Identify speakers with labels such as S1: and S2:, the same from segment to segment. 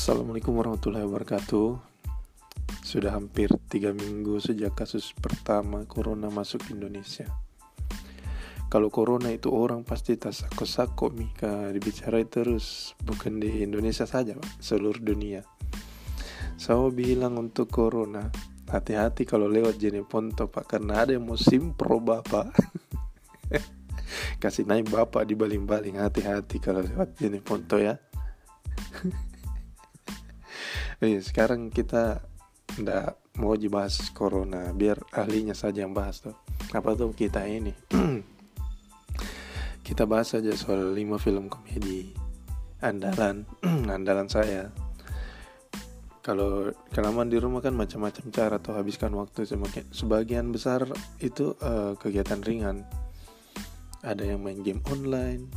S1: Assalamualaikum warahmatullahi wabarakatuh. Sudah hampir tiga minggu sejak kasus pertama corona masuk Indonesia. Kalau corona itu orang pasti tak sako-sako Mika. Dibicarai terus. Bukan di Indonesia saja Pak, seluruh dunia. Saya bilang untuk corona Hati-hati kalau lewat Jeneponto Pak. Karena ada yang musim pro Bapak. Kasih naik Bapak di baling-baling. Hati-hati kalau lewat Jeneponto ya Iya, sekarang kita ndak mau dibahas corona, biar ahlinya saja yang bahas tuh. Apa tuh kita ini? kita bahas saja soal lima film komedi andalan, andalan saya. Kalau kelamaan di rumah kan macam-macam cara tuh habiskan waktu semakin sebagian besar itu uh, kegiatan ringan. Ada yang main game online,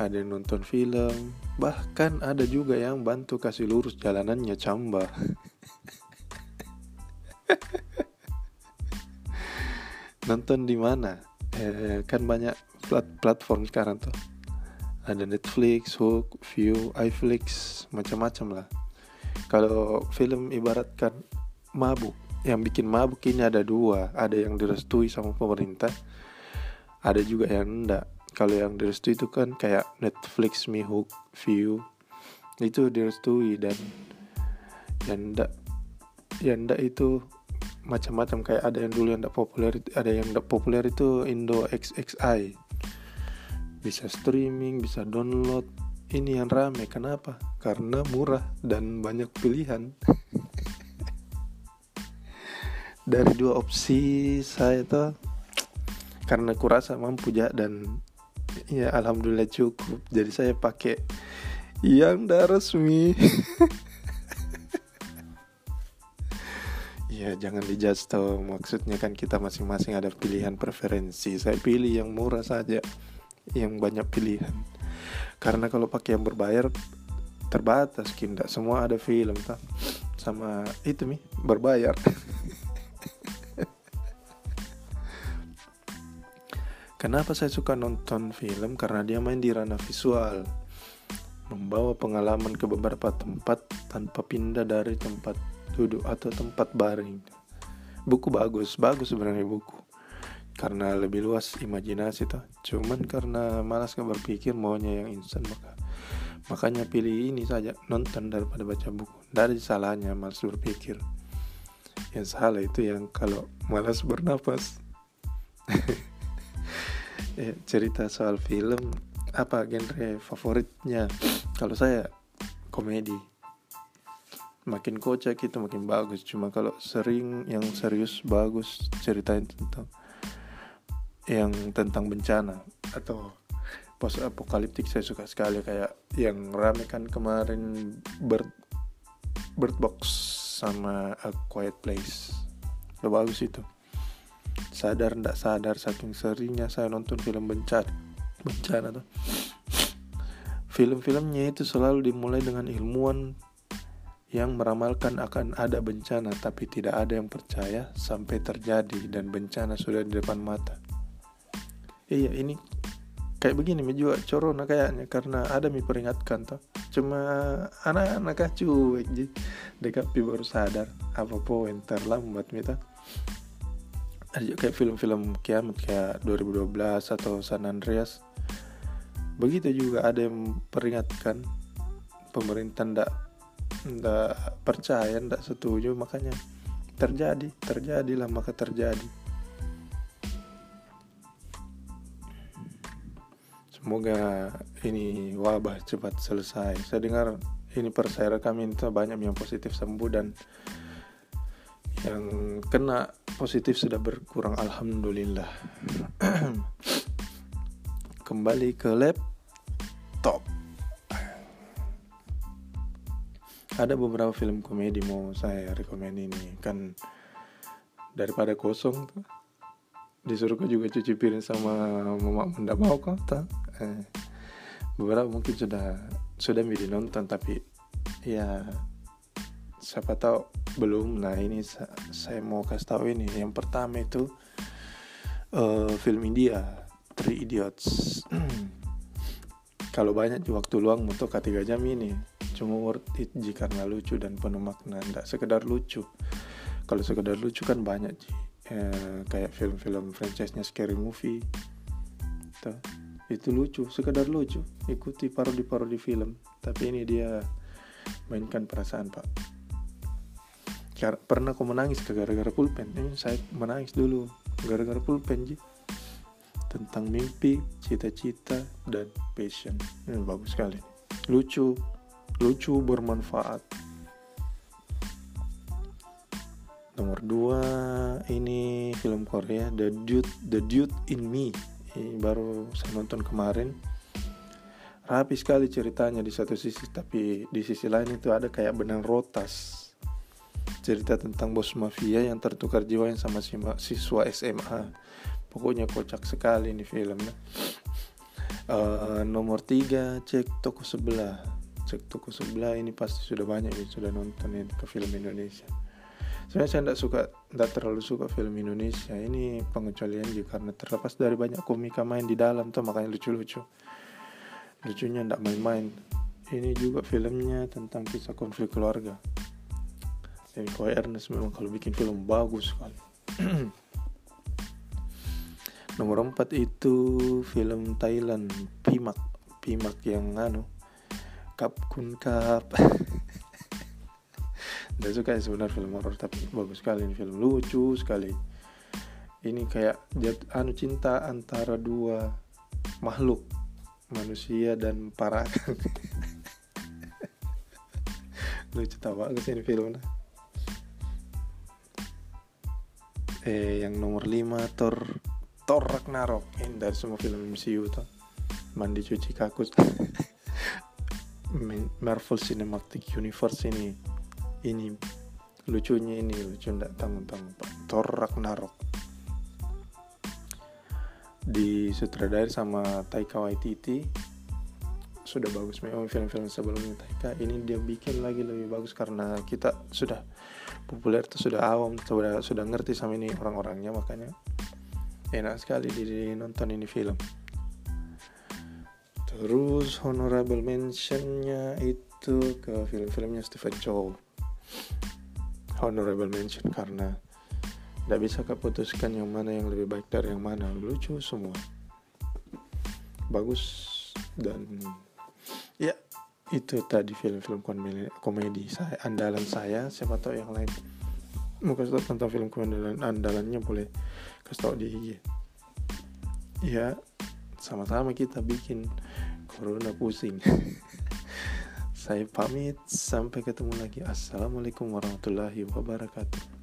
S1: ada yang nonton film, bahkan ada juga yang bantu kasih lurus jalanannya camba. nonton di mana? Eh, kan banyak plat platform sekarang tuh. Ada Netflix, Hook, View, iFlix, macam-macam lah. Kalau film ibaratkan mabuk, yang bikin mabuk ini ada dua, ada yang direstui sama pemerintah, ada juga yang enggak kalau yang direstui itu kan kayak Netflix, Mihawk, View. Itu direstui dan yang ndak yang ndak itu macam-macam. Kayak ada yang dulu yang ndak populer ada yang ndak populer itu Indo XXI bisa streaming bisa download. Ini yang rame. Kenapa? Karena murah dan banyak pilihan. Dari dua opsi saya tuh karena kurasa mampu ya dan ya alhamdulillah cukup. Jadi saya pakai yang dah resmi. Ya jangan dijudge tau maksudnya kan kita masing-masing ada pilihan preferensi. Saya pilih yang murah saja. Yang banyak pilihan. Karena kalau pakai yang berbayar terbatas kinda. Semua ada film tak sama itu mi. Berbayar Kenapa saya suka nonton film? Karena dia main di ranah visual, membawa pengalaman ke beberapa tempat tanpa pindah dari tempat duduk atau tempat baring. Buku bagus, bagus sebenarnya buku. Karena lebih luas imajinasi tuh. Cuman karena malas gak berpikir maunya yang instan maka makanya pilih ini saja nonton daripada baca buku. Dari salahnya malas berpikir. Yang salah itu yang kalau malas bernapas. ya, cerita soal film apa genre favoritnya? Kalau saya komedi. Makin kocak itu makin bagus cuma kalau sering yang serius bagus ceritain tentang yang tentang bencana atau post apokaliptik saya suka sekali kayak yang rame kan kemarin Bird Bird Box sama A Quiet Place. Lo bagus itu sadar ndak sadar saking seringnya saya nonton film bencana bencana tuh film-filmnya itu selalu dimulai dengan ilmuwan yang meramalkan akan ada bencana tapi tidak ada yang percaya sampai terjadi dan bencana sudah di depan mata. Iya ini kayak begini juga corona kayaknya karena ada mi peringatkan tuh cuma anak-anak cuek jadi dekat baru sadar apa poin terlambat mita ada juga kayak film-film kiamat kayak 2012 atau San Andreas. Begitu juga ada yang peringatkan pemerintah ndak ndak percaya ndak setuju makanya terjadi terjadilah maka terjadi. Semoga ini wabah cepat selesai. Saya dengar ini percaya kami itu banyak yang positif sembuh dan yang kena positif sudah berkurang alhamdulillah. Kembali ke laptop. Ada beberapa film komedi mau saya rekomend ini. Kan daripada kosong tuh disuruh juga cuci piring sama mama tidak mau kata eh, beberapa mungkin sudah sudah milih nonton tapi ya siapa tahu belum. Nah ini saya mau kasih tahu ini. Yang pertama itu uh, film India Three Idiots. Kalau banyak waktu luang untuk tiga jam ini cuma worth it jika karena lucu dan penuh makna. Tidak sekedar lucu. Kalau sekedar lucu kan banyak sih eh, kayak film-film franchise-nya scary movie. Tuh, itu lucu sekedar lucu. Ikuti parodi-parodi film. Tapi ini dia mainkan perasaan pak pernah kau menangis gara-gara pulpen. Ini saya menangis dulu gara-gara pulpen ji. Tentang mimpi cita-cita dan passion. Ini bagus sekali. Lucu lucu bermanfaat. Nomor dua ini film Korea The Dude The Dude in Me. Ini baru saya nonton kemarin. Rapi sekali ceritanya di satu sisi tapi di sisi lain itu ada kayak benang rotas cerita tentang bos mafia yang tertukar jiwa yang sama siswa SMA pokoknya kocak sekali ini filmnya. Uh, nomor tiga cek toko sebelah. Cek toko sebelah ini pasti sudah banyak yang sudah nonton ini ke film Indonesia. Sebenarnya saya tidak suka tidak terlalu suka film Indonesia. Ini pengecualian juga karena terlepas dari banyak komika main di dalam tuh makanya lucu-lucu. Lucunya tidak main-main. Ini juga filmnya tentang kisah konflik keluarga jadi Koi Ernest memang kalau bikin film bagus sekali. Nomor 4 itu film Thailand Pimak Pimak yang anu Kap Kun Kap Tidak suka ya sebenarnya film horror tapi bagus sekali ini film. Lucu sekali. Ini kayak anu cinta antara dua makhluk manusia dan parakan lucu tahu bagus ini filmnya eh yang nomor 5 Thor Thor Ragnarok. Ini dari semua film MCU tuh mandi cuci kakus. Marvel Cinematic Universe ini. Ini lucunya ini lucu ndak tanggung tanggung Thor Ragnarok. Di sutradara sama Taika Waititi sudah bagus memang film-film sebelumnya. Taika ini dia bikin lagi lebih bagus karena kita sudah populer tuh sudah awam sudah sudah ngerti sama ini orang-orangnya makanya enak sekali di nonton ini film. Terus honorable mentionnya itu ke film-filmnya Stephen Chow. Honorable mention karena tidak bisa keputuskan yang mana yang lebih baik dari yang mana. Lucu semua. Bagus dan ya. Itu tadi film-film komedi saya andalan saya siapa tahu yang lain. Mau kasih tahu tentang film komedi andalannya boleh kasih tahu di IG ya sama-sama kita bikin corona pusing. Saya pamit sampai ketemu lagi. Assalamualaikum warahmatullahi wabarakatuh